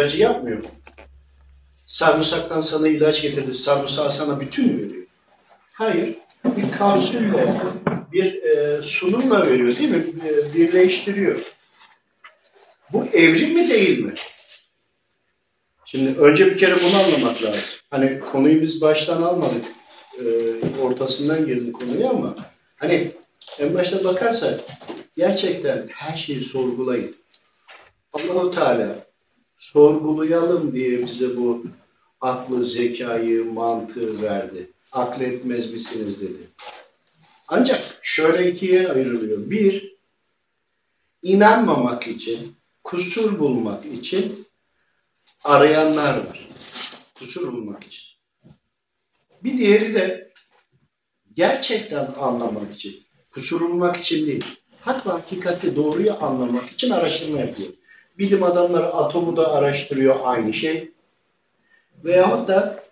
İlacı yapmıyor? Sarımsaktan sana ilaç getirdi. Sarımsağı sana bütün veriyor? Hayır. Bir kapsülle, bir e, sunumla veriyor değil mi? E, birleştiriyor. Bu evrim mi değil mi? Şimdi önce bir kere bunu anlamak lazım. Hani konuyu biz baştan almadık. E, ortasından girdi konuya ama hani en başta bakarsak gerçekten her şeyi sorgulayın. Allahu Teala sorgulayalım diye bize bu aklı, zekayı, mantığı verdi. Akletmez misiniz dedi. Ancak şöyle ikiye ayrılıyor. Bir, inanmamak için, kusur bulmak için arayanlar var. Kusur bulmak için. Bir diğeri de gerçekten anlamak için, kusur bulmak için değil, hak ve hakikati doğruyu anlamak için araştırma yapıyor. Bilim adamları atomu da araştırıyor aynı şey. Veyahut da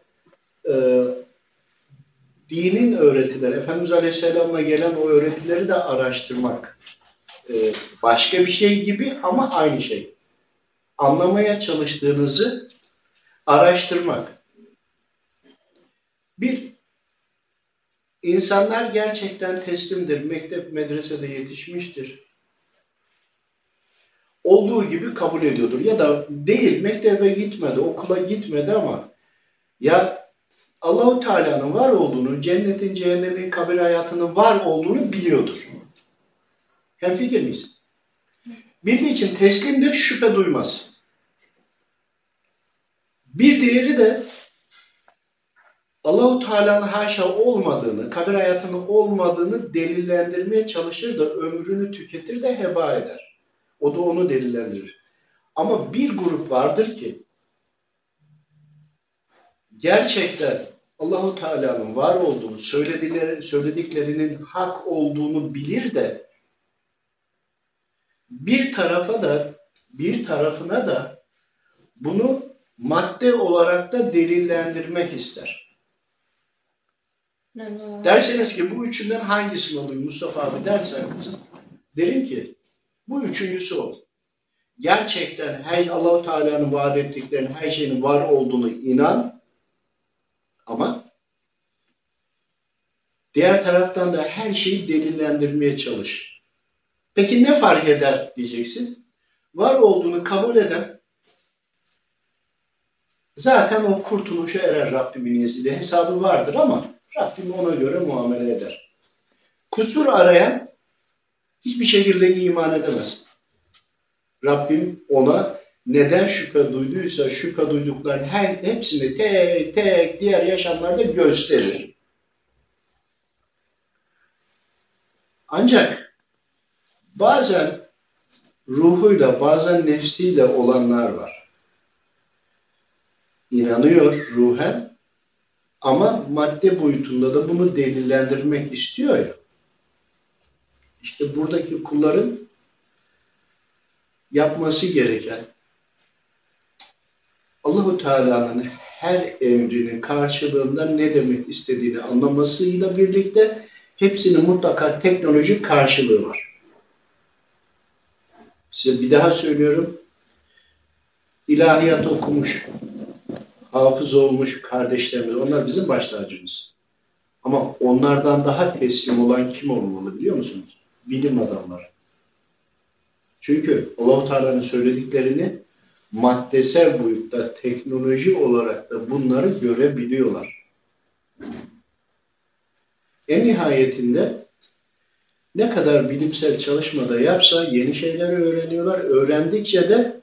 e, dinin öğretileri, Efendimiz Aleyhisselam'a gelen o öğretileri de araştırmak e, başka bir şey gibi ama aynı şey. Anlamaya çalıştığınızı araştırmak. Bir, insanlar gerçekten teslimdir. Mektep, medresede yetişmiştir. Olduğu gibi kabul ediyordur. Ya da değil, mektebe gitmedi, okula gitmedi ama ya Allahu Teala'nın var olduğunu, cennetin, cehennemin, kabir hayatının var olduğunu biliyordur. Hem fikir miyiz? Bildiği için teslimdir, şüphe duymaz. Bir diğeri de Allahu Teala'nın haşa olmadığını, kabir hayatının olmadığını delillendirmeye çalışır da ömrünü tüketir de heba eder. O da onu delillendirir. Ama bir grup vardır ki gerçekten Allahu Teala'nın var olduğunu, söyledikleri, söylediklerinin hak olduğunu bilir de bir tarafa da bir tarafına da bunu madde olarak da delillendirmek ister. Derseniz ki bu üçünden hangisini olayım Mustafa abi derseniz derim ki bu üçüncüsü ol. Gerçekten her Allahu Teala'nın vaat ettiklerinin her şeyin var olduğunu inan ama diğer taraftan da her şeyi delillendirmeye çalış. Peki ne fark eder diyeceksin. Var olduğunu kabul eden zaten o kurtuluşa erer Rabbimin izniyle. Hesabı vardır ama Rabbim ona göre muamele eder. Kusur arayan hiçbir şekilde iman edemez. Rabbim ona neden şüphe duyduysa şüphe duyduklarının her, hepsini tek tek diğer yaşamlarda gösterir. Ancak bazen ruhuyla bazen nefsiyle olanlar var. İnanıyor ruhen ama madde boyutunda da bunu delillendirmek istiyor ya. İşte buradaki kulların yapması gereken Allahu Teala'nın her emrinin karşılığında ne demek istediğini anlamasıyla birlikte hepsinin mutlaka teknolojik karşılığı var. Size bir daha söylüyorum. İlahiyat okumuş, hafız olmuş kardeşlerimiz, onlar bizim baş. Ama onlardan daha teslim olan kim olmalı biliyor musunuz? Bilim adamları. Çünkü Allahu Teala'nın söylediklerini maddesel boyutta teknoloji olarak da bunları görebiliyorlar. En nihayetinde ne kadar bilimsel çalışmada yapsa yeni şeyler öğreniyorlar. Öğrendikçe de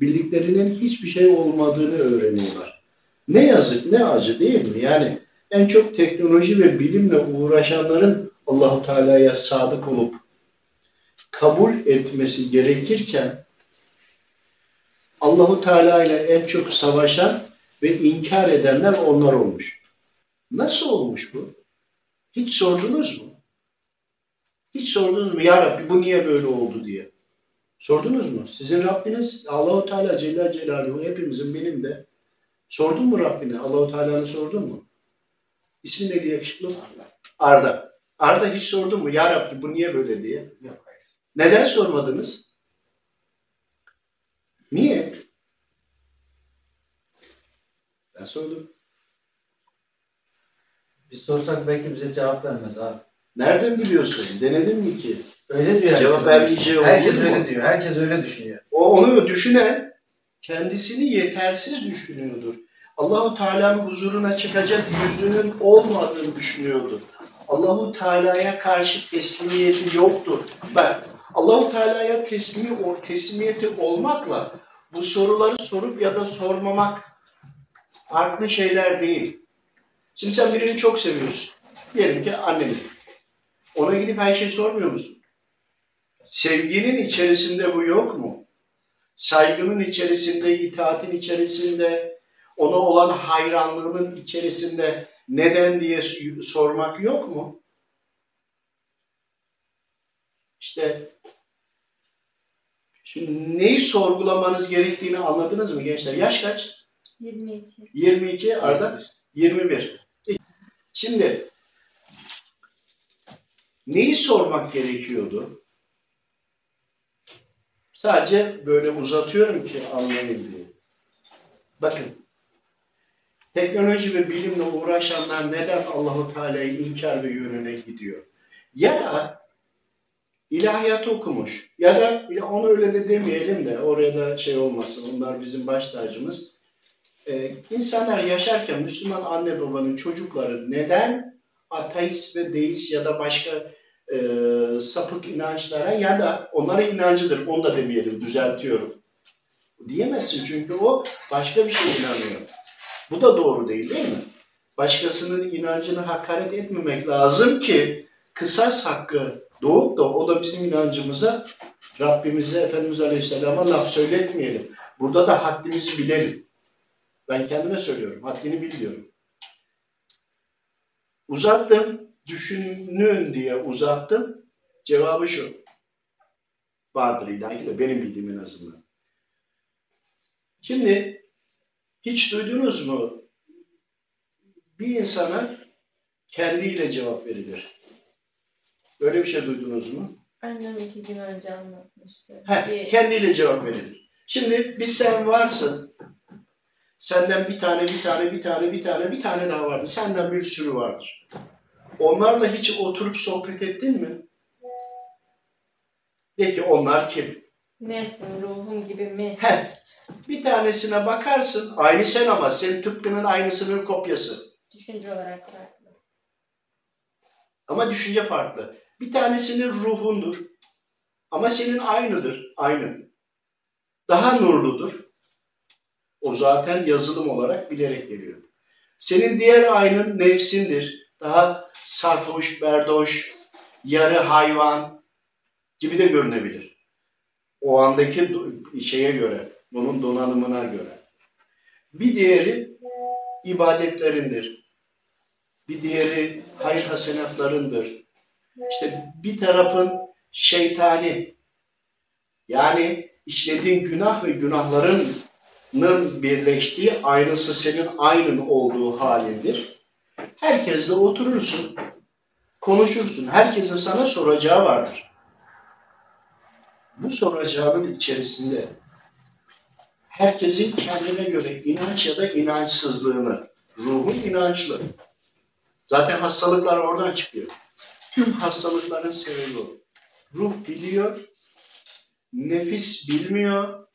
bildiklerinin hiçbir şey olmadığını öğreniyorlar. Ne yazık ne acı değil mi? Yani en çok teknoloji ve bilimle uğraşanların Allahu Teala'ya sadık olup kabul etmesi gerekirken Allahu Teala ile en çok savaşan ve inkar edenler onlar olmuş. Nasıl olmuş bu? Hiç sordunuz mu? Hiç sordunuz mu? Ya Rabbi bu niye böyle oldu diye. Sordunuz mu? Sizin Rabbiniz Allahu Teala Celle Celaluhu hepimizin benim de sordun mu Rabbine? Allahu Teala'nı sordun mu? İsmi neydi yakışıklı? Arda. Arda hiç sordun mu? Ya Rabbi bu niye böyle diye? Yok. Neden sormadınız? Niye? sordum. Biz sorsak belki bize cevap vermez abi. Nereden biliyorsun? Denedin mi ki? Öyle diyor Cevap vermeyeceği olur Herkes mu? öyle diyor. Herkes öyle düşünüyor. O onu düşünen kendisini yetersiz düşünüyordur. Allahu Teala'nın huzuruna çıkacak yüzünün olmadığını düşünüyordur. Allahu Teala'ya karşı teslimiyeti yoktur. Bak Allahu Teala'ya teslimi o teslimiyeti olmakla bu soruları sorup ya da sormamak farklı şeyler değil. Şimdi sen birini çok seviyorsun. Diyelim ki anneni. Ona gidip her şeyi sormuyor musun? Sevginin içerisinde bu yok mu? Saygının içerisinde, itaatin içerisinde, ona olan hayranlığının içerisinde neden diye sormak yok mu? İşte şimdi neyi sorgulamanız gerektiğini anladınız mı gençler? Yaş kaç? 22. 22, Arda 21. Şimdi neyi sormak gerekiyordu? Sadece böyle uzatıyorum ki anlayın diye. Bakın. Teknoloji ve bilimle uğraşanlar neden Allahu Teala'yı inkar ve yönüne gidiyor? Ya da ilahiyat okumuş ya da onu öyle de demeyelim de oraya da şey olmasın. Onlar bizim baş tacımız. Ee, insanlar yaşarken Müslüman anne babanın çocukları neden ateist ve deist ya da başka e, sapık inançlara ya da onlara inancıdır. Onu da demeyelim, düzeltiyorum. Diyemezsin çünkü o başka bir şey inanıyor. Bu da doğru değil değil mi? Başkasının inancını hakaret etmemek lazım ki kısas hakkı doğup da o da bizim inancımıza Rabbimize, Efendimiz Aleyhisselam'a laf söyletmeyelim. Burada da haddimizi bilelim. Ben kendime söylüyorum. Haddini biliyorum. Uzattım. Düşünün diye uzattım. Cevabı şu. Vardır ilahi de benim bildiğim en azından. Şimdi hiç duydunuz mu? Bir insana kendiyle cevap verilir. Böyle bir şey duydunuz mu? Annem iki gün önce anlatmıştı. He, Bir- kendiyle cevap verilir. Şimdi bir sen varsın. Senden bir tane, bir tane, bir tane, bir tane, bir tane daha vardı. Senden bir sürü vardır. Onlarla hiç oturup sohbet ettin mi? De ki onlar kim? Nefsim, ruhum gibi mi? He, bir tanesine bakarsın. Aynı sen ama senin tıpkının aynısının kopyası. Düşünce olarak farklı. Ama düşünce farklı. Bir tanesinin ruhundur. Ama senin aynıdır. Aynı. Daha nurludur. O zaten yazılım olarak bilerek geliyor. Senin diğer aynın nefsindir. Daha sarhoş, berdoş, yarı hayvan gibi de görünebilir. O andaki şeye göre, onun donanımına göre. Bir diğeri ibadetlerindir. Bir diğeri hayır hasenatlarındır. İşte bir tarafın şeytani yani işlediğin günah ve günahlarının birleştiği aynısı senin aynın olduğu halindir. Herkesle oturursun, konuşursun. Herkesin sana soracağı vardır. Bu soracağının içerisinde herkesin kendine göre inanç ya da inançsızlığını, ruhun inançlı. Zaten hastalıklar oradan çıkıyor. Tüm hastalıkların sebebi o. Ruh biliyor, nefis bilmiyor.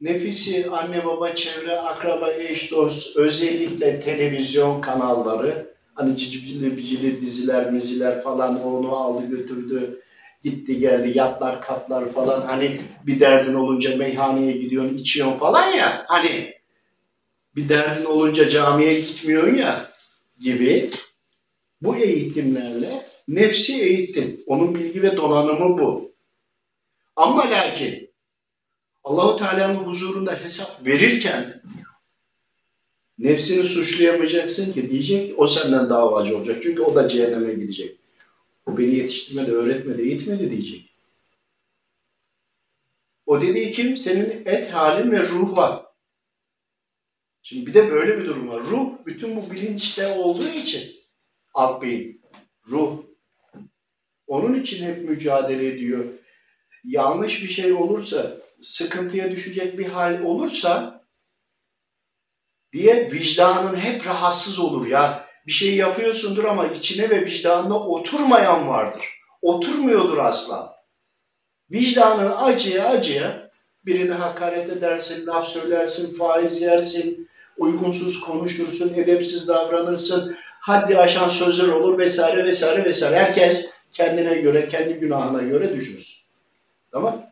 Nefisi anne baba, çevre, akraba, eş, dost, özellikle televizyon kanalları, hani cicibili bicili diziler, miziler falan onu aldı götürdü, gitti geldi, yatlar, katlar falan hani bir derdin olunca meyhaneye gidiyorsun, içiyorsun falan ya hani bir derdin olunca camiye gitmiyorsun ya gibi bu eğitimlerle nefsi eğittin. Onun bilgi ve donanımı bu. Ama lakin Allahu Teala'nın huzurunda hesap verirken nefsini suçlayamayacaksın ki diyecek ki o senden davacı olacak. Çünkü o da cehenneme gidecek. O beni yetiştirmedi, öğretmedi, eğitmedi diyecek. O dediği kim? Senin et halin ve ruh var. Şimdi bir de böyle bir durum var. Ruh bütün bu bilinçte olduğu için alt beyin, ruh. Onun için hep mücadele ediyor. Yanlış bir şey olursa, sıkıntıya düşecek bir hal olursa diye vicdanın hep rahatsız olur ya. Bir şey yapıyorsundur ama içine ve vicdanına oturmayan vardır. Oturmuyordur asla. Vicdanın acıya acıya birine hakaret edersin, laf söylersin, faiz yersin, uygunsuz konuşursun, edepsiz davranırsın, haddi aşan sözler olur vesaire vesaire vesaire. Herkes kendine göre, kendi günahına göre düşünsün. Tamam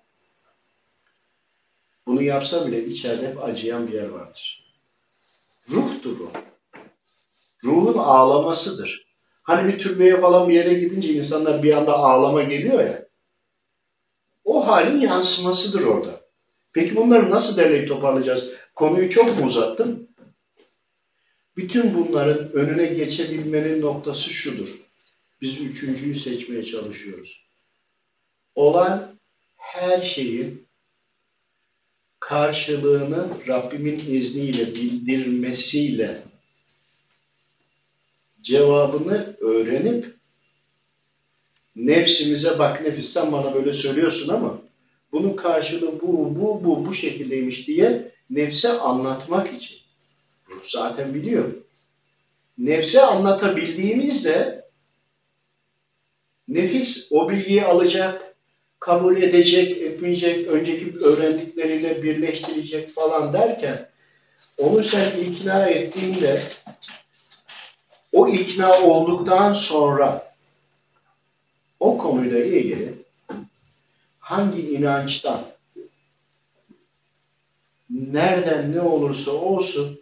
Bunu yapsa bile içeride hep acıyan bir yer vardır. Ruhtur o. Ruhun ağlamasıdır. Hani bir türbeye falan bir yere gidince insanlar bir anda ağlama geliyor ya. O halin yansımasıdır orada. Peki bunları nasıl derleyip toparlayacağız? Konuyu çok mu uzattım? Bütün bunların önüne geçebilmenin noktası şudur. Biz üçüncüyü seçmeye çalışıyoruz. Olan her şeyin karşılığını Rabbimin izniyle bildirmesiyle cevabını öğrenip nefsimize bak nefis sen bana böyle söylüyorsun ama bunun karşılığı bu, bu, bu, bu şekildeymiş diye nefse anlatmak için. Ruh zaten biliyor. Nefse anlatabildiğimizde nefis o bilgiyi alacak, kabul edecek, etmeyecek, önceki öğrendikleriyle birleştirecek falan derken onu sen ikna ettiğinde o ikna olduktan sonra o konuyla ilgili hangi inançtan nereden ne olursa olsun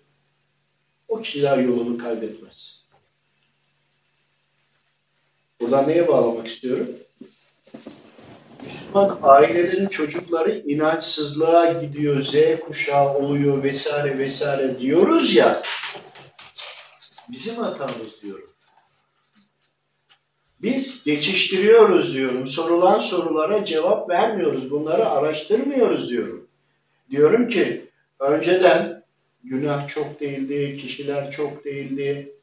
o kişiler yolunu kaybetmez. Buradan neye bağlamak istiyorum? Müslüman ailelerin çocukları inançsızlığa gidiyor, Z kuşağı oluyor vesaire vesaire diyoruz ya. Bizim hatamız diyorum. Biz geçiştiriyoruz diyorum. Sorulan sorulara cevap vermiyoruz. Bunları araştırmıyoruz diyorum. Diyorum ki önceden günah çok değildi, kişiler çok değildi.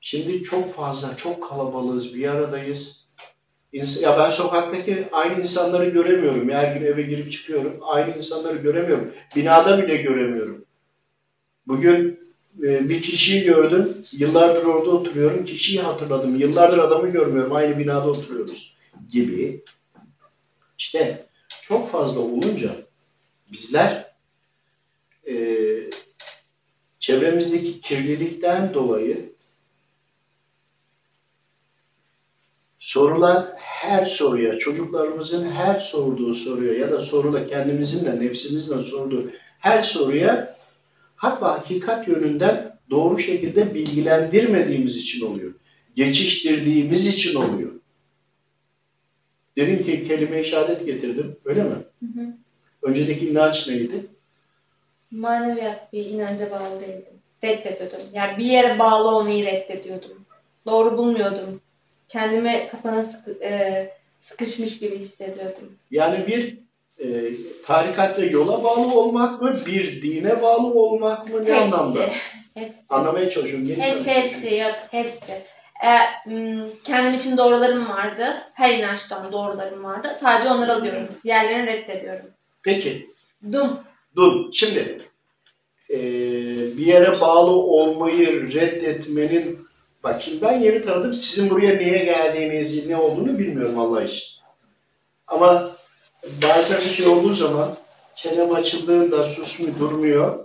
Şimdi çok fazla, çok kalabalığız, bir aradayız. Ya ben sokaktaki aynı insanları göremiyorum. Her gün eve girip çıkıyorum. Aynı insanları göremiyorum. Binada bile göremiyorum. Bugün bir kişiyi gördüm. Yıllardır orada oturuyorum. Kişiyi hatırladım. Yıllardır adamı görmüyorum. Aynı binada oturuyoruz gibi. İşte çok fazla olunca bizler e, çevremizdeki kirlilikten dolayı sorulan her soruya, çocuklarımızın her sorduğu soruya ya da soruda kendimizin de nefsimizin de sorduğu her soruya ve hakikat yönünden doğru şekilde bilgilendirmediğimiz için oluyor. Geçiştirdiğimiz için oluyor. Dedim ki kelime-i şehadet getirdim. Öyle mi? Hı hı. Öncedeki inanç neydi? Maneviyat bir inanca bağlı değildim. Reddediyordum. Yani bir yere bağlı olmayı reddediyordum. Doğru bulmuyordum. Kendimi kapana sıkı, e, sıkışmış gibi hissediyordum. Yani bir e, tarikatta yola bağlı olmak mı, bir dine bağlı olmak mı ne anlamda? Hepsi. Anlamaya çalışıyorum. Geri Hepsi hepsi yok hepsi. E, m, kendim için doğrularım vardı. Her inançtan doğrularım vardı. Sadece onları alıyorum. Diğerlerini reddediyorum. Peki, Dum. dur. Şimdi e, bir yere bağlı olmayı reddetmenin bak şimdi ben yeni tanıdım. Sizin buraya niye geldiğinizi, ne olduğunu bilmiyorum Allah için. Ama bazen bir şey olduğu zaman çenem açıldığında susmuyor, durmuyor.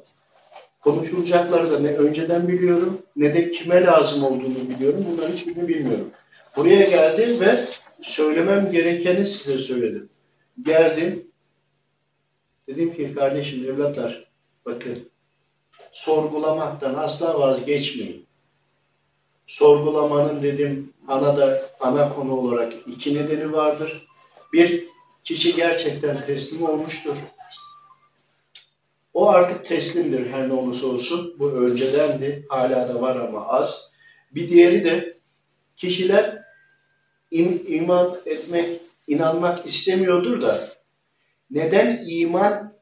Konuşulacakları da ne önceden biliyorum ne de kime lazım olduğunu biliyorum. Bunların hiçbirini bilmiyorum. Buraya geldim ve söylemem gerekeni size söyledim. Geldim. Dedim ki kardeşim, evlatlar bakın sorgulamaktan asla vazgeçmeyin. Sorgulamanın dedim ana da ana konu olarak iki nedeni vardır. Bir, kişi gerçekten teslim olmuştur. O artık teslimdir her ne olursa olsun. Bu öncedendi, hala da var ama az. Bir diğeri de kişiler im- iman etmek, inanmak istemiyordur da neden iman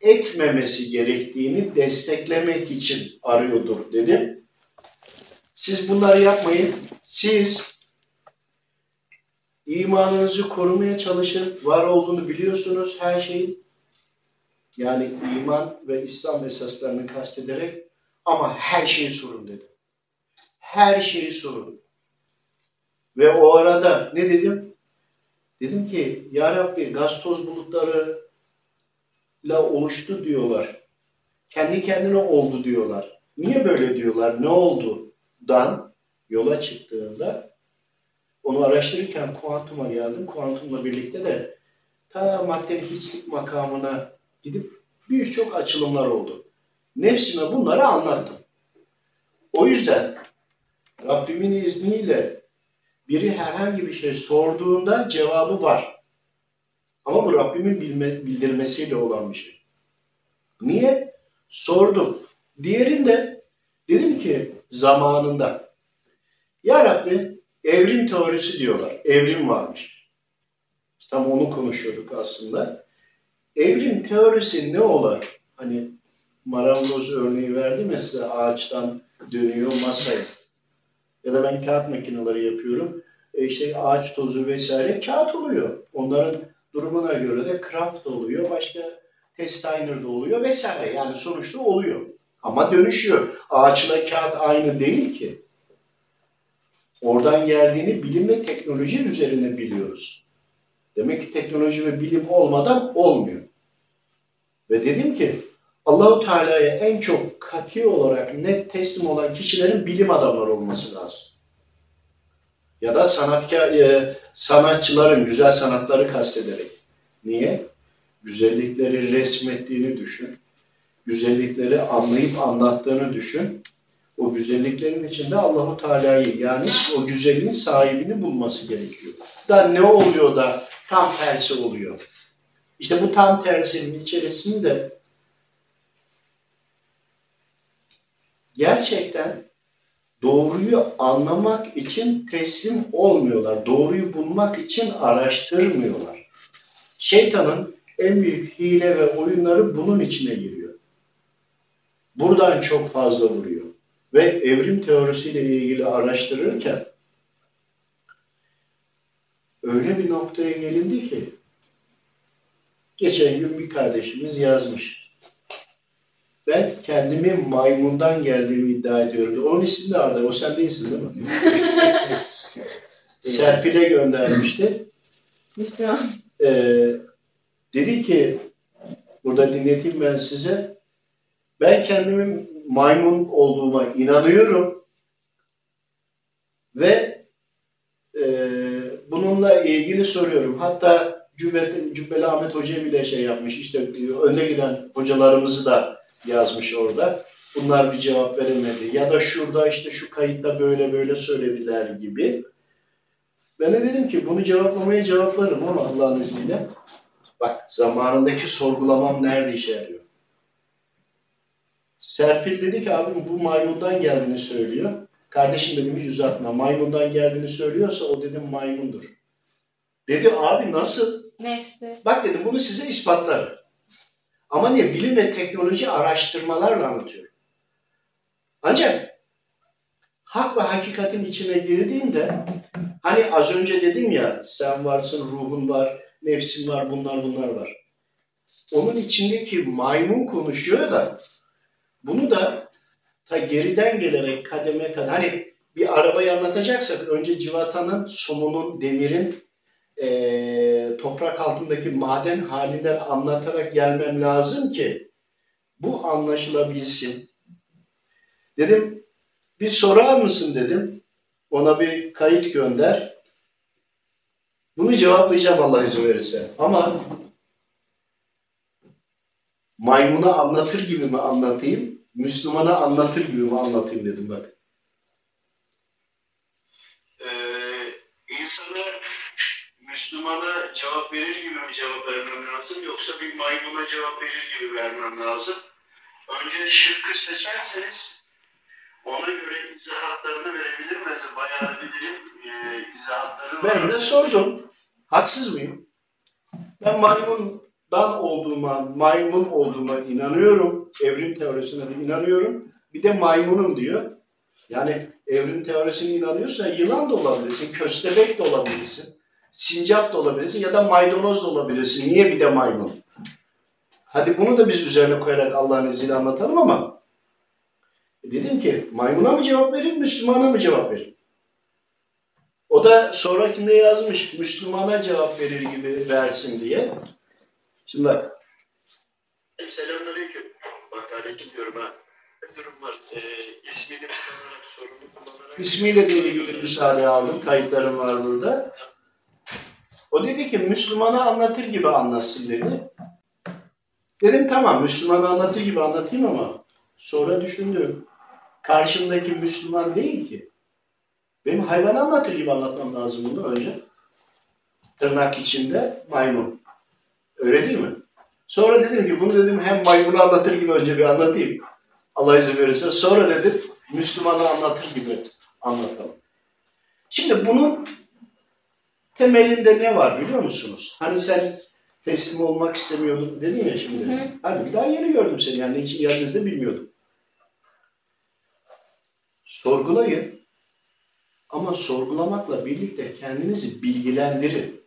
etmemesi gerektiğini desteklemek için arıyordur dedim. Siz bunları yapmayın. Siz imanınızı korumaya çalışın. Var olduğunu biliyorsunuz her şeyin. Yani iman ve İslam esaslarını kastederek ama her şeyi sorun dedi. Her şeyi sorun. Ve o arada ne dedim? Dedim ki Ya Rabbi gaz toz bulutları la oluştu diyorlar. Kendi kendine oldu diyorlar. Niye böyle diyorlar? Ne oldu? Dan yola çıktığında onu araştırırken kuantuma geldim. Kuantumla birlikte de ta maddenin hiçlik makamına gidip birçok açılımlar oldu. Nefsime bunları anlattım. O yüzden Rabbimin izniyle biri herhangi bir şey sorduğunda cevabı var. Ama bu Rabbimin bilme, bildirmesiyle olan bir şey. Niye? Sordum. Diğerinde dedim ki zamanında Ya Rabbi evrim teorisi diyorlar. Evrim varmış. Tam onu konuşuyorduk aslında. Evrim teorisi ne olar? Hani marangoz örneği verdi mesela ağaçtan dönüyor masaya. Ya da ben kağıt makineleri yapıyorum. E işte ağaç tozu vesaire kağıt oluyor. Onların durumuna göre de craft oluyor. Başka testiner de oluyor vesaire. Yani sonuçta oluyor. Ama dönüşüyor. Ağaçla kağıt aynı değil ki. Oradan geldiğini bilim ve teknoloji üzerine biliyoruz. Demek ki teknoloji ve bilim olmadan olmuyor. Ve dedim ki Allahu Teala'ya en çok katı olarak net teslim olan kişilerin bilim adamları olması lazım. Ya da sanatkar, e, sanatçıların güzel sanatları kastederek. Niye? Güzellikleri resmettiğini düşün. Güzellikleri anlayıp anlattığını düşün. O güzelliklerin içinde Allahu Teala'yı yani o güzelliğin sahibini bulması gerekiyor. Da ne oluyor da tam tersi oluyor. İşte bu tam tersinin içerisinde gerçekten doğruyu anlamak için teslim olmuyorlar. Doğruyu bulmak için araştırmıyorlar. Şeytanın en büyük hile ve oyunları bunun içine giriyor. Buradan çok fazla vuruyor. Ve evrim teorisiyle ilgili araştırırken öyle bir noktaya gelindi ki geçen gün bir kardeşimiz yazmış. Ben kendimi maymundan geldiğimi iddia ediyorum. Onun ismi de Arda. O sen değilsin değil mi? Serpil'e göndermişti. Müslüman. Ee, dedi ki burada dinleteyim ben size. Ben kendimin maymun olduğuma inanıyorum ve e, bununla ilgili soruyorum. Hatta Cübbeli, Cübbeli Ahmet Hoca'ya bile şey yapmış. İşte önde giden hocalarımızı da yazmış orada. Bunlar bir cevap veremedi. Ya da şurada işte şu kayıtta böyle böyle söylediler gibi. Ben de dedim ki bunu cevaplamaya cevaplarım ama Allah'ın izniyle. Bak zamanındaki sorgulamam nerede işe yarıyor? Serpil dedi ki abi bu maymundan geldiğini söylüyor. Kardeşim dedim hiç uzatma. Maymundan geldiğini söylüyorsa o dedim maymundur. Dedi abi nasıl? Nefsi. Bak dedim bunu size ispatlarım. Ama niye? Bilim ve teknoloji araştırmalarla anlatıyorum. Ancak hak ve hakikatin içine girdiğinde hani az önce dedim ya sen varsın, ruhun var, nefsin var, bunlar bunlar var. Onun içindeki maymun konuşuyor da bunu da ta geriden gelerek kademe kadar hani bir arabayı anlatacaksak önce civatanın, somunun, demirin e, toprak altındaki maden halinden anlatarak gelmem lazım ki bu anlaşılabilsin. Dedim bir sorar mısın dedim. Ona bir kayıt gönder. Bunu cevaplayacağım Allah izin verirse. Ama maymuna anlatır gibi mi anlatayım, Müslümana anlatır gibi mi anlatayım dedim bak. Ee, insana Müslümana cevap verir gibi mi cevap vermem lazım yoksa bir maymuna cevap verir gibi vermem lazım? Önce şıkkı seçerseniz ona göre izahatlarını verebilirim ve de bayağı bilirim e, izahatları var. Ben de sordum. Haksız mıyım? Ben maymundan olduğuma, maymun olduğuma inanıyorum. Evrim teorisine de inanıyorum. Bir de maymunum diyor. Yani evrim teorisine inanıyorsa yılan da olabilirsin, köstebek de olabilirsin, sincap da olabilirsin ya da maydanoz da olabilirsin. Niye bir de maymun? Hadi bunu da biz üzerine koyarak Allah'ın izniyle anlatalım ama dedim ki maymuna mı cevap vereyim, Müslümana mı cevap vereyim? O da sonrakinde yazmış Müslümana cevap verir gibi versin diye. Şimdi bak Selamünaleyküm. Bak aleyküm diyorum ha. Durum var. Ee, ismini kullanarak, sorunu kullanarak... ismiyle de ilgili müsaade aldım. Kayıtlarım var burada. O dedi ki Müslümana anlatır gibi anlatsın dedi. Dedim tamam Müslümana anlatır gibi anlatayım ama sonra düşündüm. Karşımdaki Müslüman değil ki. Benim hayvan anlatır gibi anlatmam lazım bunu önce. Tırnak içinde maymun. Öyle değil mi? Sonra dedim ki bunu dedim hem maymunu anlatır gibi önce bir anlatayım. Allah izin verirse. Sonra dedim Müslümanı anlatır gibi anlatalım. Şimdi bunun temelinde ne var biliyor musunuz? Hani sen teslim olmak istemiyordun dedin ya şimdi. Hı. Hani bir daha yeni gördüm seni yani niçin geldiğinizi de bilmiyordum. Sorgulayın. Ama sorgulamakla birlikte kendinizi bilgilendirin.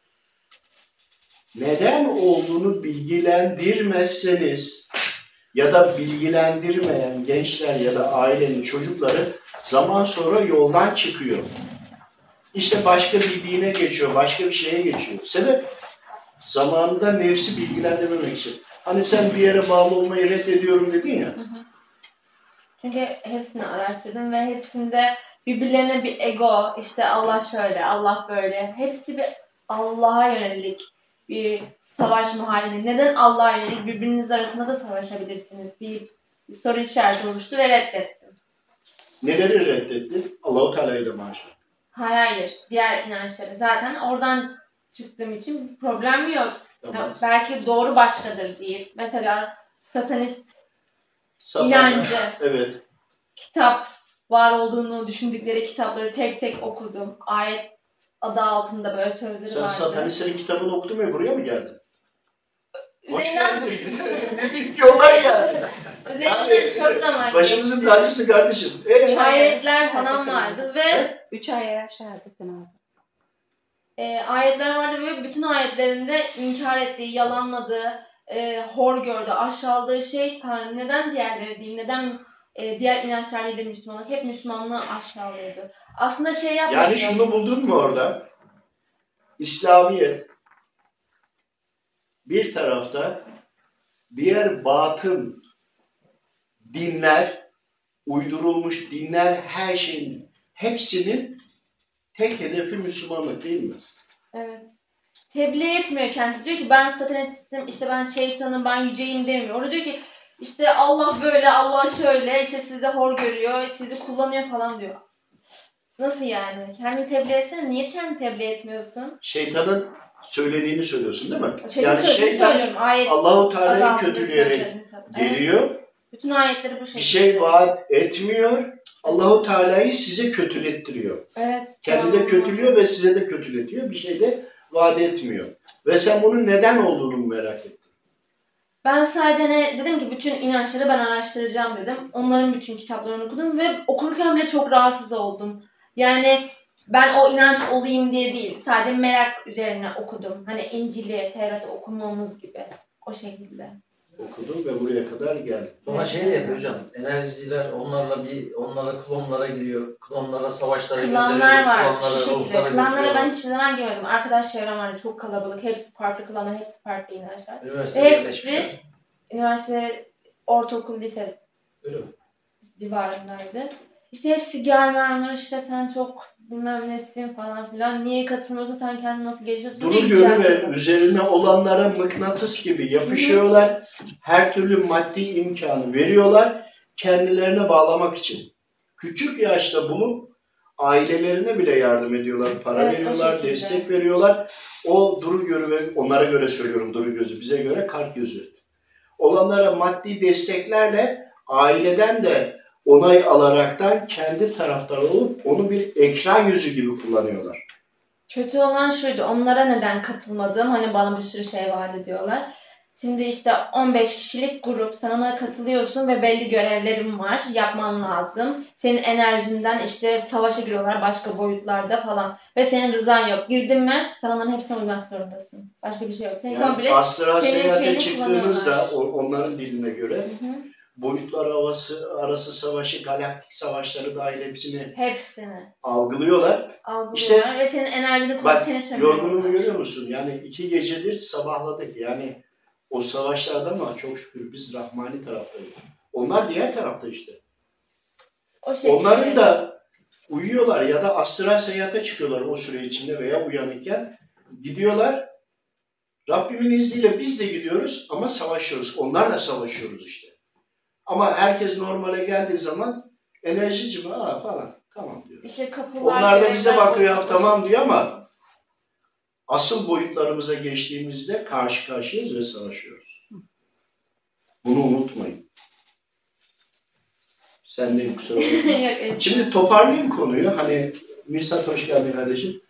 Neden olduğunu bilgilendirmezseniz ya da bilgilendirmeyen gençler ya da ailenin çocukları zaman sonra yoldan çıkıyor. İşte başka bir dine geçiyor, başka bir şeye geçiyor. Sebep zamanında nefsi bilgilendirmemek için. Hani sen bir yere bağlı olmayı reddediyorum dedin ya. Çünkü hepsini araştırdım ve hepsinde birbirlerine bir ego, işte Allah şöyle, Allah böyle. Hepsi bir Allah'a yönelik bir savaş halinde. Neden Allah'a yönelik birbiriniz arasında da savaşabilirsiniz deyip bir soru işareti oluştu ve reddettim. Neleri reddettin? Allahu Teala'yı da maşallah. Hayır hayır. Diğer inançları. Zaten oradan çıktığım için bir problem yok. Tamam. Ya belki doğru başkadır deyip mesela satanist Sabah- inancı, Evet. kitap var olduğunu düşündükleri kitapları tek tek okudum. Ayet adı altında böyle sözleri Sen vardı. satanistlerin kitabını okudun ve buraya mı geldin? Hoş Üzerinden, geldin. ne büyük yollar geldi. üzerinden çok zaman Başımızın geçti. tacısı kardeşim. Ee, Ayetler falan vardı ve Üç ay yaşardık abi. e, ayetler vardı ve bütün ayetlerinde inkar ettiği, yalanladığı, e, hor gördü, aşağıladığı şey Tanrı. Neden diğerleri değil, neden e, diğer inançlar değil de Müslümanlık? Hep Müslümanlığı aşağılıyordu. Aslında şey yapmadı. yani şunu buldun mu orada? İslamiyet bir tarafta diğer batın dinler, uydurulmuş dinler her şeyin hepsinin tek hedefi Müslümanlık değil mi? Evet. Tebliğ etmiyor kendisi. Diyor ki ben satanistim, işte ben şeytanım, ben yüceyim demiyor. Orada diyor ki işte Allah böyle, Allah şöyle, işte sizi hor görüyor, sizi kullanıyor falan diyor. Nasıl yani? Kendi tebliğ etsene. Niye kendi tebliğ etmiyorsun? Şeytanın söylediğini söylüyorsun değil mi? Şeytan yani şeytan. Ayet Allahu Teala'yı kötüleyerek geliyor. Bütün ayetleri bu şekilde. Bir şey vaat etmiyor. Allahu Teala'yı size kötülettiriyor. Evet. Kendi de kötülüyor ve size de kötületiyor. Bir şey de vaat etmiyor. Ve sen bunun neden olduğunu merak ettin. Ben sadece ne dedim ki bütün inançları ben araştıracağım dedim. Onların bütün kitaplarını okudum ve okurken bile çok rahatsız oldum. Yani ben o inanç olayım diye değil. Sadece merak üzerine okudum. Hani İncil'i, Tevrat'ı okumamız gibi. O şekilde. Okudum ve buraya kadar geldim. Sonra şey de yapıyor hocam. Enerjiciler onlarla bir onlara klonlara giriyor. Klonlara savaşlara Klanlar gönderiyor. var Klonlara, şu şekilde. Klanlara ben hiçbir zaman girmedim. Arkadaş çevrem vardı çok kalabalık. Hepsi farklı klanlar, hepsi farklı inançlar. Hepsi-. Üniversite, ortaokul, lise Öyle mi? civarındaydı. İşte hepsi gel Memnun işte sen çok bilmem nesin falan filan. Niye katılmıyorsa sen kendini nasıl geliştiriyorsun? Duru diye görü ve üzerine olanlara mıknatıs gibi yapışıyorlar. Her türlü maddi imkanı veriyorlar. Kendilerine bağlamak için. Küçük yaşta bulup ailelerine bile yardım ediyorlar. Para Evet, veriyorlar, destek veriyorlar. O duru görü ve onlara göre söylüyorum duru gözü. Bize göre kalp gözü. Olanlara maddi desteklerle aileden de onay alaraktan kendi taraftarı olup onu bir ekran yüzü gibi kullanıyorlar. Kötü olan şuydu. Onlara neden katılmadım? Hani bana bir sürü şey vaat ediyorlar. Şimdi işte 15 kişilik grup sen ona katılıyorsun ve belli görevlerin var. Yapman lazım. Senin enerjinden işte savaşa giriyorlar başka boyutlarda falan. Ve senin rızan yok. Girdin mi sen onların hepsine uymak zorundasın. Başka bir şey yok. Seni Yani komple... astral senin seyahate çıktığınızda onların diline göre Hı hı. Boyutlar havası arası savaşı, galaktik savaşları dahil hepsini Hepsini algılıyorlar. algılıyorlar ve senin enerjini Bak seni sömürüyorlar. yorgunluğu görüyor musun? Yani iki gecedir sabahladık. Yani o savaşlarda ama çok şükür biz Rahmani taraftayız. Onlar diğer tarafta işte. O şekilde. Onların da uyuyorlar ya da astral seyahate çıkıyorlar o süre içinde veya uyanıkken. Gidiyorlar. Rabbimin izniyle biz de gidiyoruz ama savaşıyoruz. Onlar da savaşıyoruz işte. Ama herkes normale geldiği zaman enerjici mi? Aa falan. Tamam diyor. İşte kapılar... Onlar da bize bakıyor boyutlar. tamam diyor ama asıl boyutlarımıza geçtiğimizde karşı karşıyayız ve savaşıyoruz. Bunu unutmayın. Sen de kusura bakma. Şimdi toparlayayım konuyu. Hani Mirsat hoş geldin kardeşim.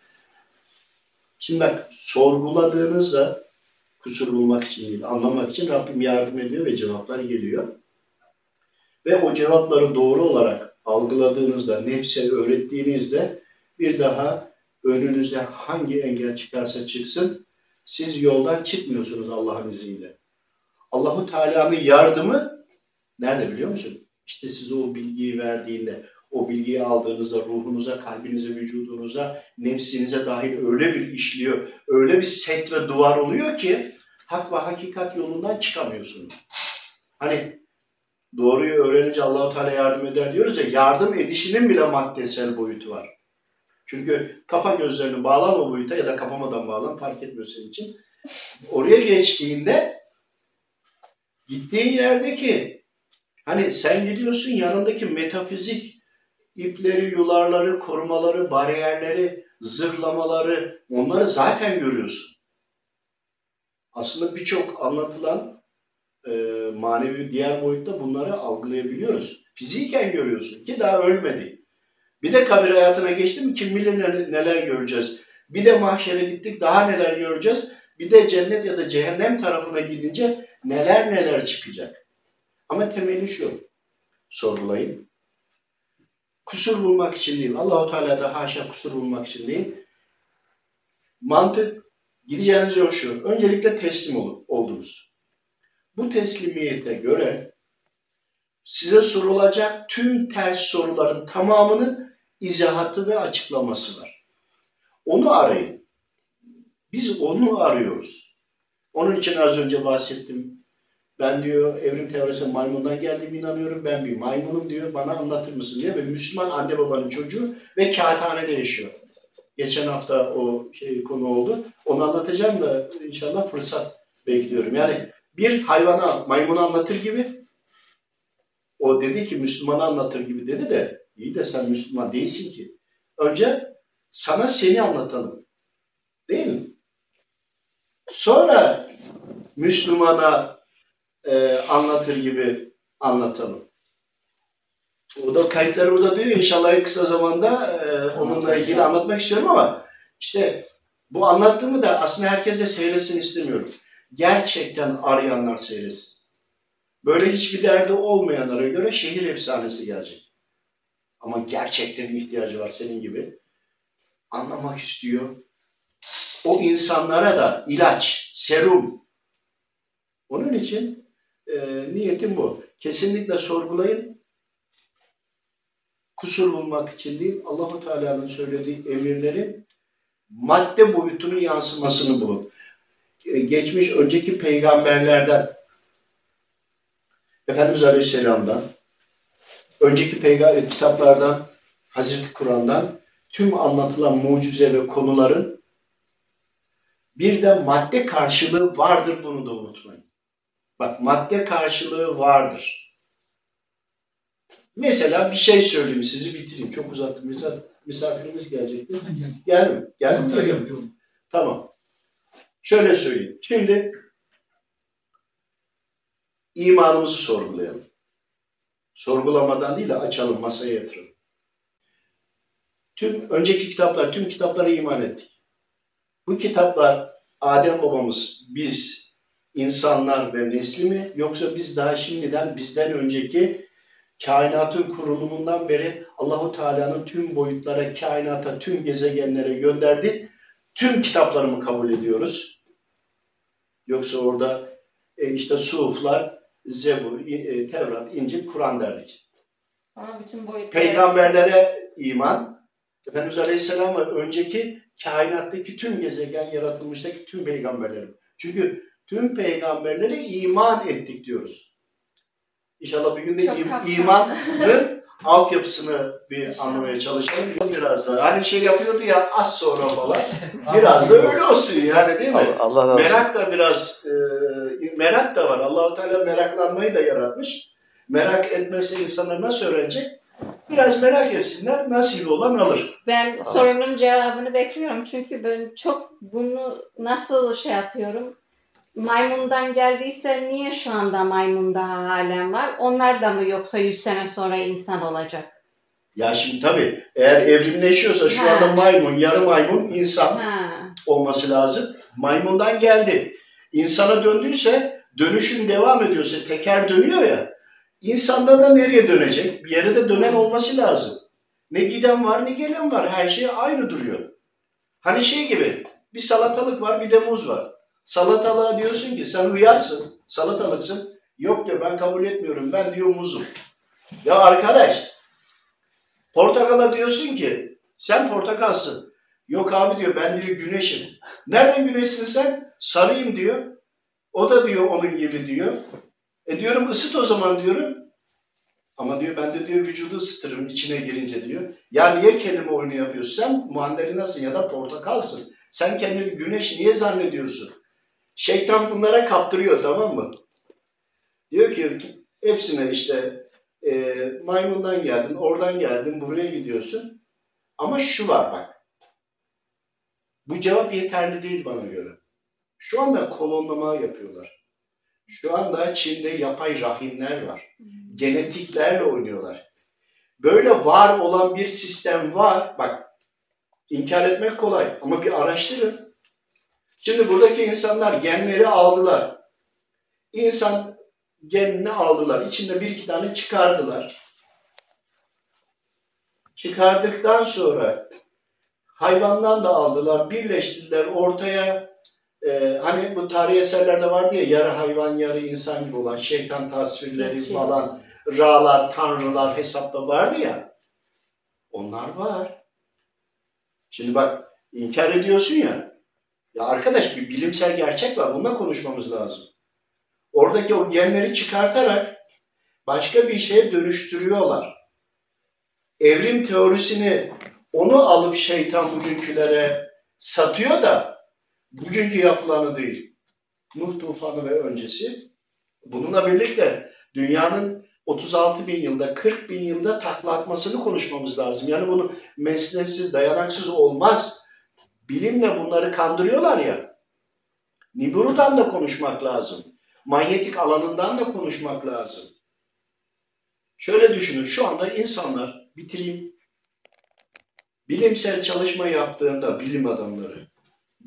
Şimdi bak sorguladığınızda kusur bulmak için değil, anlamak için Rabbim yardım ediyor ve cevaplar geliyor. Ve o cevapları doğru olarak algıladığınızda, nefse öğrettiğinizde bir daha önünüze hangi engel çıkarsa çıksın siz yoldan çıkmıyorsunuz Allah'ın izniyle. Allahu Teala'nın yardımı nerede biliyor musun? İşte size o bilgiyi verdiğinde, o bilgiyi aldığınızda ruhunuza, kalbinize, vücudunuza, nefsinize dahil öyle bir işliyor, öyle bir set ve duvar oluyor ki hak ve hakikat yolundan çıkamıyorsunuz. Hani doğruyu öğrenince Allahu Teala yardım eder diyoruz ya, yardım edişinin bile maddesel boyutu var. Çünkü kapa gözlerini bağlama boyuta ya da kapamadan bağlan fark etmiyor senin için. Oraya geçtiğinde gittiğin yerdeki Hani sen gidiyorsun yanındaki metafizik ipleri, yularları, korumaları, bariyerleri, zırlamaları onları zaten görüyorsun. Aslında birçok anlatılan manevi diğer boyutta bunları algılayabiliyoruz. Fiziken görüyorsun ki daha ölmedi. Bir de kabir hayatına geçtim kim bilir neler, göreceğiz. Bir de mahşere gittik daha neler göreceğiz. Bir de cennet ya da cehennem tarafına gidince neler neler çıkacak. Ama temeli şu. Sorgulayın. Kusur bulmak için değil. Allahu Teala da haşa kusur bulmak için değil. Mantık gideceğiniz yol şu. Öncelikle teslim olun, oldunuz. Bu teslimiyete göre size sorulacak tüm ters soruların tamamının izahatı ve açıklaması var. Onu arayın. Biz onu arıyoruz. Onun için az önce bahsettim. Ben diyor evrim teorisine maymundan geldiğime inanıyorum. Ben bir maymunum diyor. Bana anlatır mısın diyor. Ve Müslüman anne babanın çocuğu ve kağıthanede yaşıyor. Geçen hafta o şey konu oldu. Onu anlatacağım da inşallah fırsat bekliyorum. Yani bir hayvana maymunu anlatır gibi o dedi ki Müslümanı anlatır gibi dedi de iyi de sen Müslüman değilsin ki. Önce sana seni anlatalım. Değil mi? Sonra Müslümana e, anlatır gibi anlatalım. O da kayıtları burada diyor. İnşallah en kısa zamanda e, onunla ilgili anlatmak istiyorum ama işte bu anlattığımı da aslında herkese seyretsin istemiyorum. Gerçekten arayanlar seyretsin. Böyle hiçbir derdi olmayanlara göre şehir efsanesi gelecek. Ama gerçekten ihtiyacı var senin gibi. Anlamak istiyor. O insanlara da ilaç, serum. Onun için e, niyetim bu. Kesinlikle sorgulayın. Kusur bulmak için değil, Allahu Teala'nın söylediği emirlerin madde boyutunun yansımasını bulun. E, geçmiş önceki peygamberlerden, Efendimiz Aleyhisselam'dan, önceki peygamber kitaplardan, Hazreti Kur'an'dan tüm anlatılan mucize ve konuların bir de madde karşılığı vardır bunu da unutmayın. Bak madde karşılığı vardır. Mesela bir şey söyleyeyim sizi bitireyim. Çok uzattım. Misafirimiz gelecekti. Geldi mi? Tamam. Şöyle söyleyeyim. Şimdi imanımızı sorgulayalım. Sorgulamadan değil de açalım, masaya yatıralım. Tüm önceki kitaplar, tüm kitaplara iman ettik. Bu kitaplar Adem babamız, biz insanlar ve nesli mi yoksa biz daha şimdiden bizden önceki kainatın kurulumundan beri Allahu Teala'nın tüm boyutlara, kainata, tüm gezegenlere gönderdi. Tüm kitapları mı kabul ediyoruz? Yoksa orada e, işte suflar, Zebur, e, Tevrat, İncil, Kur'an derdik. Ama bütün boyutlar. Peygamberlere iman, Efendimiz Aleyhisselam'a önceki kainattaki tüm gezegen, yaratılmıştaki tüm peygamberlerim. Çünkü tüm peygamberlere iman ettik diyoruz. İnşallah bir gün de im- imanın altyapısını bir anlamaya çalışalım. Biraz daha. Hani şey yapıyordu ya az sonra falan. Biraz da öyle olsun yani değil mi? Allah, Allah. Merak da biraz e, merak da var. Allahu Teala meraklanmayı da yaratmış. Merak etmezse insanlar nasıl öğrenecek? Biraz merak etsinler. Nasip olan alır. Ben sorunun cevabını bekliyorum. Çünkü ben çok bunu nasıl şey yapıyorum? Maymundan geldiyse niye şu anda maymunda halen var? Onlar da mı yoksa 100 sene sonra insan olacak? Ya şimdi tabii eğer evrimleşiyorsa şu Ha. anda maymun, yarı maymun insan Ha. olması lazım. Maymundan geldi. İnsana döndüyse dönüşüm devam ediyorsa teker dönüyor ya. İnsanda da nereye dönecek? Bir yere de dönen olması lazım. Ne giden var ne gelen var. Her şey aynı duruyor. Hani şey gibi bir salatalık var bir de muz var. Salatalığa diyorsun ki sen uyarsın salatalıksın. Yok diyor ben kabul etmiyorum ben diyor muzum. Ya arkadaş portakala diyorsun ki sen portakalsın. Yok abi diyor ben diyor güneşim. Nereden güneşsin sen? Sarıyım diyor. O da diyor onun gibi diyor. E diyorum ısıt o zaman diyorum. Ama diyor ben de diyor vücudu ısıtırım içine girince diyor. Ya niye kelime oyunu yapıyorsun? Sen mandalinasın ya da portakalsın. Sen kendini güneş niye zannediyorsun? Şeytan bunlara kaptırıyor tamam mı? Diyor ki hepsine işte e, maymundan geldin, oradan geldin, buraya gidiyorsun. Ama şu var bak. Bu cevap yeterli değil bana göre. Şu anda kolonlama yapıyorlar. Şu anda Çin'de yapay rahimler var. Genetiklerle oynuyorlar. Böyle var olan bir sistem var. Bak inkar etmek kolay ama bir araştırın. Şimdi buradaki insanlar genleri aldılar. İnsan genini aldılar. İçinde bir iki tane çıkardılar. Çıkardıktan sonra hayvandan da aldılar, birleştirdiler ortaya e, hani bu tarihi eserlerde vardı ya yarı hayvan yarı insan gibi olan şeytan tasvirleri falan, ra'lar, tanrılar hesapta vardı ya. Onlar var. Şimdi bak inkar ediyorsun ya. Ya arkadaş bir bilimsel gerçek var. Bununla konuşmamız lazım. Oradaki o genleri çıkartarak başka bir şeye dönüştürüyorlar. Evrim teorisini onu alıp şeytan bugünkülere satıyor da bugünkü yapılanı değil. Nuh tufanı ve öncesi. Bununla birlikte dünyanın 36 bin yılda, 40 bin yılda takla atmasını konuşmamız lazım. Yani bunu mesnetsiz, dayanaksız olmaz. Bilimle bunları kandırıyorlar ya. Nibiru'dan da konuşmak lazım. Manyetik alanından da konuşmak lazım. Şöyle düşünün, şu anda insanlar, bitireyim, bilimsel çalışma yaptığında bilim adamları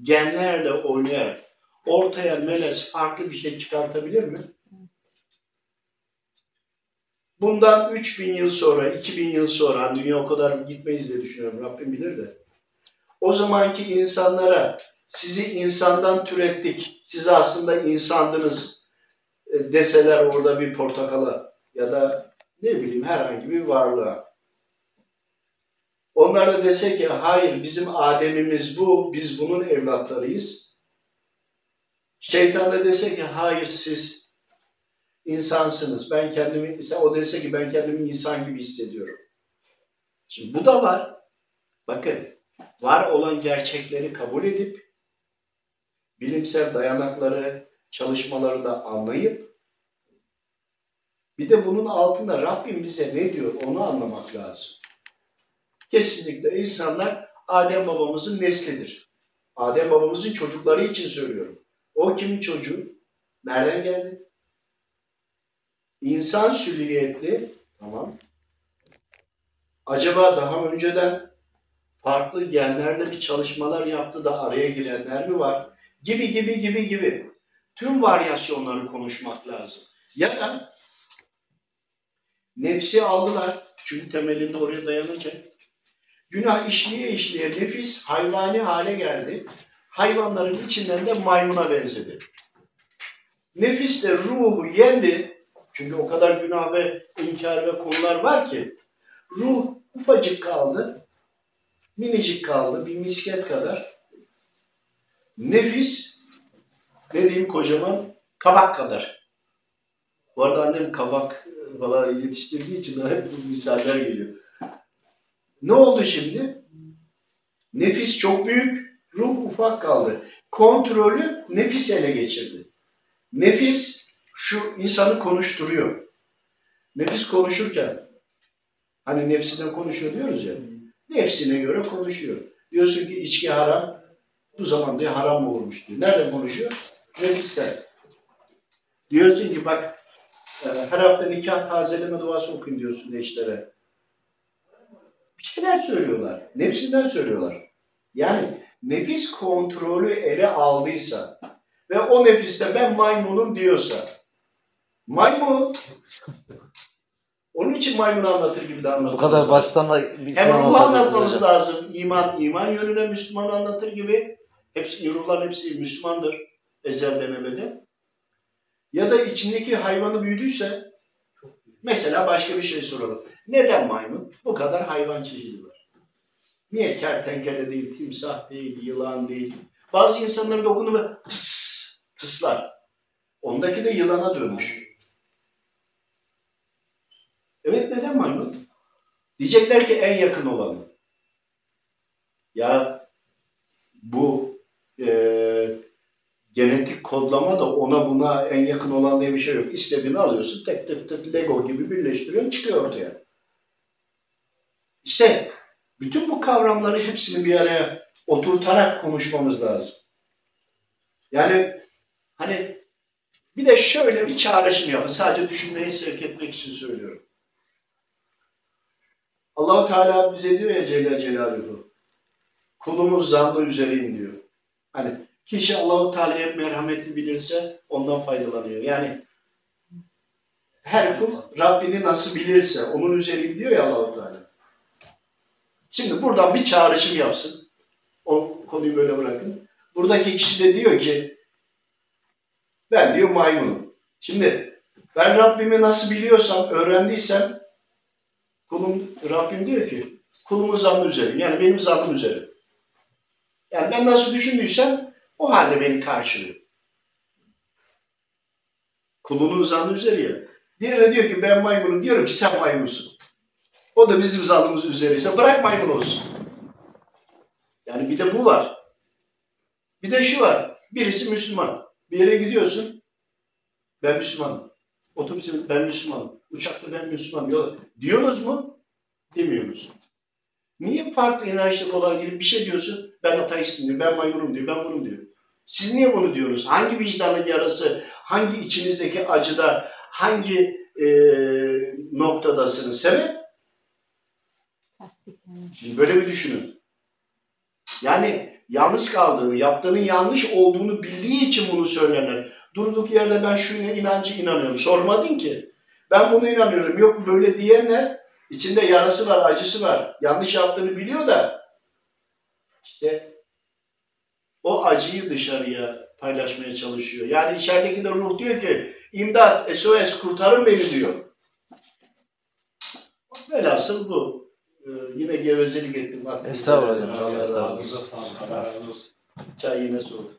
genlerle oynayarak ortaya melez farklı bir şey çıkartabilir mi? Bundan 3000 yıl sonra, 2000 yıl sonra, hani dünya o kadar gitmeyiz diye düşünüyorum, Rabbim bilir de. O zamanki insanlara sizi insandan türettik, siz aslında insandınız e, deseler orada bir portakala ya da ne bileyim herhangi bir varlığa. Onlar da dese ki hayır bizim Adem'imiz bu, biz bunun evlatlarıyız. Şeytan da dese ki hayır siz insansınız. Ben kendimi, o dese ki ben kendimi insan gibi hissediyorum. Şimdi bu da var. Bakın var olan gerçekleri kabul edip bilimsel dayanakları, çalışmaları da anlayıp bir de bunun altında Rabbim bize ne diyor onu anlamak lazım. Kesinlikle insanlar Adem babamızın neslidir. Adem babamızın çocukları için söylüyorum. O kimin çocuğu? Nereden geldi? İnsan süliyetli. Tamam. Acaba daha önceden farklı genlerle bir çalışmalar yaptı da araya girenler mi var? Gibi gibi gibi gibi. tüm varyasyonları konuşmak lazım. Ya da nefsi aldılar. Çünkü temelinde oraya dayanacak. Günah işleye işleye nefis hayvani hale geldi. Hayvanların içinden de maymuna benzedi. Nefis de ruhu yendi. Çünkü o kadar günah ve inkar ve konular var ki ruh ufacık kaldı. Minicik kaldı. Bir misket kadar. Nefis ne diyeyim kocaman kabak kadar. Bu arada annem kabak e, falan yetiştirdiği için hep bu misaller geliyor. Ne oldu şimdi? Nefis çok büyük, ruh ufak kaldı. Kontrolü nefis ele geçirdi. Nefis şu insanı konuşturuyor. Nefis konuşurken, hani nefsinden konuşuyor diyoruz ya, nefsine göre konuşuyor. Diyorsun ki içki haram, bu zaman diye haram olmuş diyor. Nereden konuşuyor? Nefisten. Diyorsun ki bak e, her hafta nikah tazeleme duası okuyun diyorsun eşlere. Bir şeyler söylüyorlar. Nefsinden söylüyorlar. Yani nefis kontrolü ele aldıysa ve o nefiste ben maymunum diyorsa maymun onun için maymun anlatır gibi de anlatır. Bu kadar basit ama bir Hem ruhu anlatmamız hocam. lazım. İman, iman yönüne Müslüman anlatır gibi. Hepsi, ruhların hepsi Müslümandır ezelden ebede. Ya da içindeki hayvanı büyüdüyse mesela başka bir şey soralım. Neden maymun? Bu kadar hayvan çeşidi var. Niye kertenkele değil, timsah değil, yılan değil? Bazı insanların dokunduğu böyle tıs, tıslar. Ondaki de yılana dönmüş. Evet neden maymun? Diyecekler ki en yakın olanı. Ya bu e, genetik kodlama da ona buna en yakın olan diye bir şey yok. İstediğini alıyorsun tek tek tek Lego gibi birleştiriyorsun çıkıyor ortaya. İşte bütün bu kavramları hepsini bir araya oturtarak konuşmamız lazım. Yani hani bir de şöyle bir çağrışım yapın. Sadece düşünmeyi sevk etmek için söylüyorum. Allahu Teala bize diyor ya Celle Celaluhu. Kulumuz zannı üzereyim diyor. Hani kişi Allahu Teala'ya merhametli bilirse ondan faydalanıyor. Yani her kul Rabbini nasıl bilirse onun üzereyim diyor ya Allahu Teala. Şimdi buradan bir çağrışım yapsın. O konuyu böyle bırakın. Buradaki kişi de diyor ki ben diyor maymunum. Şimdi ben Rabbimi nasıl biliyorsam, öğrendiysem kulum Rabbim diyor ki kulumun zannı üzereyim. Yani benim zannım üzere. Yani ben nasıl düşündüysem o halde beni karşılıyor. Kulunun zannı üzeri ya. Diğeri de diyor ki ben maymunum. Diyorum ki sen maymunsun. O da bizim zannımız üzeriyse bırak maymun olsun. Yani bir de bu var. Bir de şu var. Birisi Müslüman. Bir yere gidiyorsun. Ben Müslümanım. Otobüse ben Müslümanım. Uçakta ben Müslümanım. Yola. Diyorsunuz mu? Demiyorsunuz. Niye farklı inançlı olan gidip bir şey diyorsun? Ben ateistim diyor, ben maymunum diyor, ben bunum diyor. Siz niye bunu diyorsunuz? Hangi vicdanın yarası, hangi içinizdeki acıda, hangi e, noktadasınız? Sebep? Böyle bir düşünün. Yani yanlış kaldığını, yaptığının yanlış olduğunu bildiği için bunu söylenir. Durduk yerde ben şu inancı inanıyorum. Sormadın ki. Ben bunu inanıyorum. Yok böyle diyenler içinde yarası var, acısı var. Yanlış yaptığını biliyor da işte o acıyı dışarıya paylaşmaya çalışıyor. Yani içerideki de ruh diyor ki imdat, SOS kurtarın beni diyor. Velhasıl bu. Ee, yine gevezelik ettim. Estağfurullah. Allah razı olsun. Çay yine soğuk.